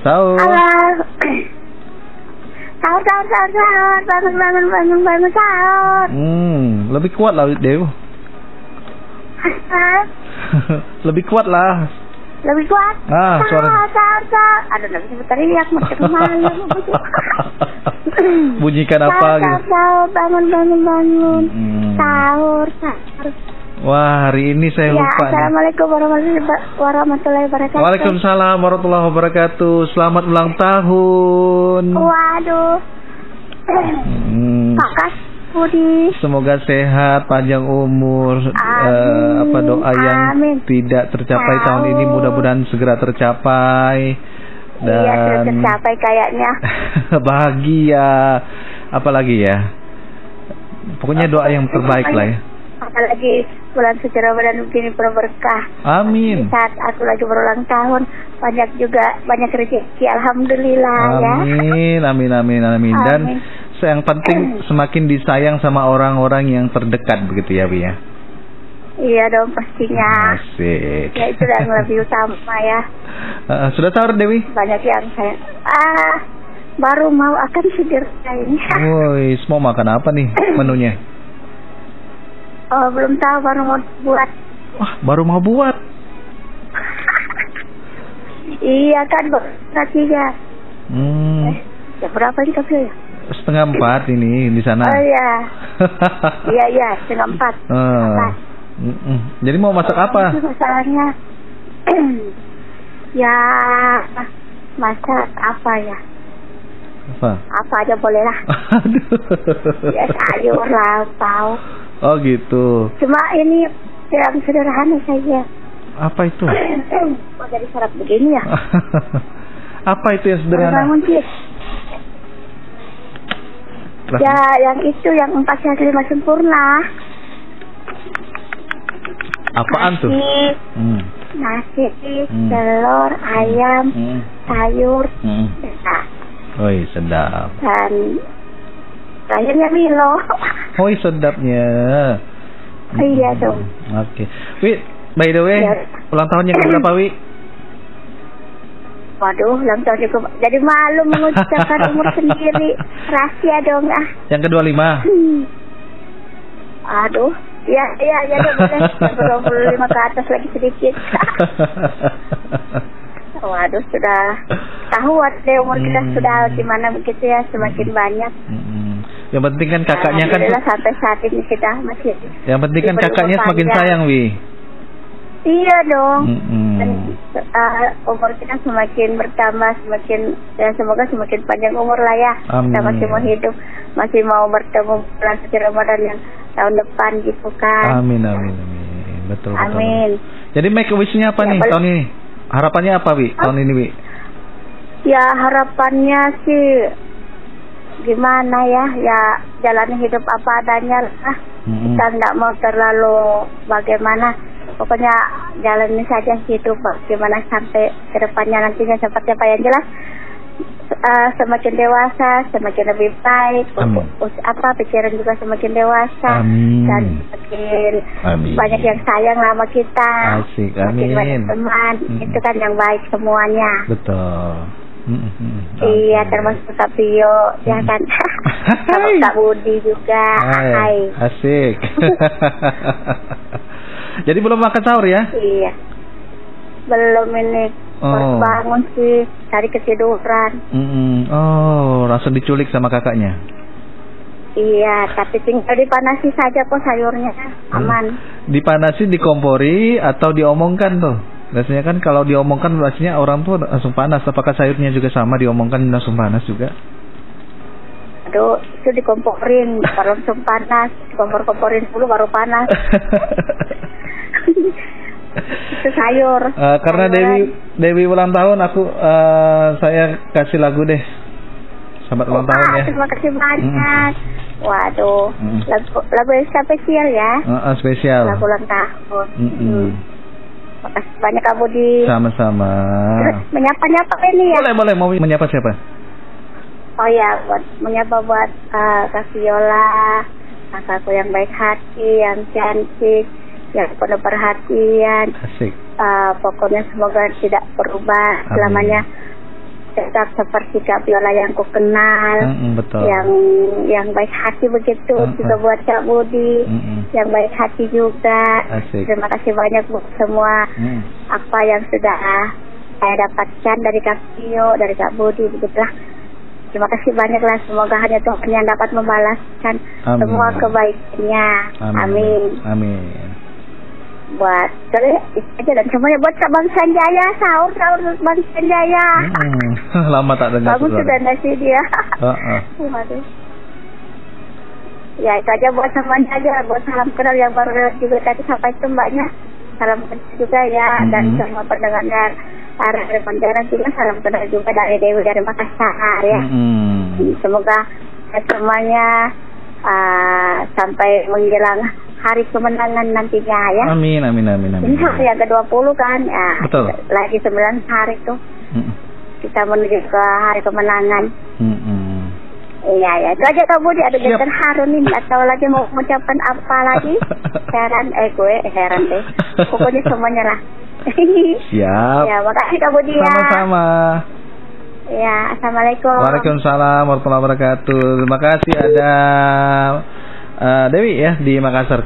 Sahur. Halo. Sahur, sahur, sahur, sahur. Bangun, bangun, bangun, bangun, sahur. Hmm, lebih kuat lah Dew. Lebih kuat lah. Lebih kuat. Ah, sahur, suara- sahur, sahur. Aduh, nggak bisa berteriak, masih malam. Bunyikan apa Sahur, gitu? sahur, sahur, bangun, bangun, bangun. Hmm. Sahur, sahur. Wah, hari ini saya Ya, lupa. Assalamualaikum warahmatullahi wa- warahmatullahi wabarakatuh. Waalaikumsalam warahmatullahi wabarakatuh. Selamat ulang tahun. Waduh. Hmm. Pakas Budi. Semoga sehat, panjang umur, eh, apa doa yang Amin. tidak tercapai tahun ini mudah-mudahan segera tercapai Iya, dan tercapai kayaknya. bahagia, apalagi ya. Pokoknya doa yang terbaik lah ya. Apalagi bulan suci Ramadan begini penuh berkah. Amin. Saat aku lagi berulang tahun, banyak juga banyak rezeki. Alhamdulillah ya. Amin, amin, amin, amin. Dan Amin. yang penting semakin disayang sama orang-orang yang terdekat begitu ya, Bi ya. Iya dong pastinya. Asik. Ya itu yang lebih utama ya. Eh, sudah sahur Dewi? Banyak yang saya ah baru mau akan tidur ini. Woi, mau makan apa nih menunya? Oh belum tahu baru mau buat. Wah, baru mau buat. Iya kan nantinya. Hmm, Ya berapa ini kopi ya? setengah empat ini di sana. Oh iya. Iya iya setengah empat. Eh, Empat. Jadi mau masak apa? Itu masalahnya ya masak apa ya? Apa? Apa aja boleh lah. Aduh. Ya sayur lah, tahu. Oh gitu. Cuma ini yang sederhana saja. Apa itu? Kok jadi syarat begini ya? apa itu yang sederhana? Bangun sih. Ya yang itu yang empat sehat lima sempurna. Apaan tuh? Nasi, Hmm. nasi, Hmm. telur, ayam, Hmm. sayur, Hmm. nah, Woi, sedap. dan terakhirnya Milo. Woi, sedapnya. Iya dong. Oke. Wi, by the way, Ya. ulang tahunnya ke berapa, Wi? Waduh, ulang tahun juga. Jadi malu mengucapkan umur sendiri. Rahasia dong ah. Yang kedua lima. Hmm. Aduh, ya ya ya boleh. 25 ke atas lagi sedikit. Waduh, sudah tahuan deh umur kita Hmm. sudah gimana begitu ya semakin banyak. Mm-mm. Yang penting kan kakaknya kan sampai saat ini kita masih. yang penting kan kakaknya semakin panjang. sayang, Wi. Iya dong. Mm-mm. Dan uh, umur kita semakin bertambah, semakin ya semoga semakin panjang umur lah ya. Kita Amin. masih mau hidup, masih mau bertemu bulan suci Ramadan yang tahun depan gitu kan. Amin, amin, amin. Betul, betul. Amin. Jadi make wish-nya apa Ya, nih tahun ini? Harapannya apa, Wi? Tahun ini, Wi? Ya harapannya sih gimana ya, ya jalani hidup apa adanya lah. Mm-mm. Kita nggak mau terlalu bagaimana. Pokoknya jalani saja hidup bagaimana sampai ke depannya nantinya seperti apa yang jelas. eh, semakin dewasa, semakin lebih baik. Amin. Us- apa pikiran juga semakin dewasa Amin. dan semakin Amin. banyak yang sayang sama kita. Asik, Semakin amin. banyak teman. Mm. Itu kan yang baik semuanya. Betul. Mm-mm. Iya, Oke. termasuk Kak Pio, ya Hmm. kan? Sama. Kak Budi juga. Hai, Hai. Asik. Jadi belum makan sahur ya? Iya. Belum ini. Baru Oh. bangun sih, cari ketiduran. Mm-mm. Oh, langsung diculik sama kakaknya. Iya, tapi tinggal dipanasi saja kok sayurnya. Aman. Dipanasi, dikompori atau diomongkan tuh? Biasanya kan kalau diomongkan biasanya orang tuh langsung panas. Apakah sayurnya juga sama diomongkan langsung panas juga? Aduh, itu dikomporin, baru langsung panas. Dikompor-komporin dulu baru panas. itu sayur. Eh, karena Sayuran. Dewi Dewi ulang tahun aku eh, saya kasih lagu deh. Selamat ulang tahun Wah, ya. Terima kasih banyak. Waduh, Mm. lagu, lagu yang spesial ya. Eh, eh, spesial. Lagu ulang tahun. Mm-mm. Hmm. Makasih banyak kamu di. Sama-sama. Terus menyapa-nyapa ini ya. Boleh boleh mau menyapa siapa? Oh ya, buat menyapa buat uh, Kak Viola, kakakku yang baik hati, yang cantik, yang penuh perhatian. Asik. Uh, pokoknya semoga tidak berubah Amin. selamanya. Tetap seperti Kak Viola yang ku kenal, Mm-mm, betul. yang yang baik hati begitu Mm-mm. juga buat Kak Budi, Mm-mm. yang baik hati juga. Asik. Terima kasih banyak buat semua Mm. apa yang sudah saya dapatkan dari Kak Vio, dari Kak Budi begitulah. Terima kasih banyak lah. Semoga hanya Tuhan yang dapat membalaskan Amin. semua kebaikannya. Amin. Amin. Buat itu aja dan semuanya buat Kak Bang Sanjaya, sahur sahur Bang Sanjaya. Mm. Lama tak dengar Bagus sudah nasi dia. Heeh. Waduh. Ya itu aja buat semuanya aja buat salam kenal yang baru juga tadi sampai itu mbaknya salam kenal juga ya dan Mhm. semua pendengar arah dari Pontianak juga salam kenal juga dari Dewi dari Makassar ya. Mm-mm. Semoga semuanya ah, sampai menjelang hari kemenangan nantinya ya. Amin, amin, amin, amin. Ini hari yang ke-20 kan ya. Betul. Lagi 9 hari tuh Mm-mm. kita menuju ke hari kemenangan. Mm-mm. Iya ya, itu aja kamu di ada. Jason Harun nih, nggak tahu lagi mau mengucapkan apa lagi. Heran, eh gue heran deh. Pokoknya semuanya lah. Siap. ya, makasih kamu dia. Sama-sama. Ya, assalamualaikum. Waalaikumsalam warahmatullahi wabarakatuh. Terima kasih ada eh, Dewi ya di Makassar.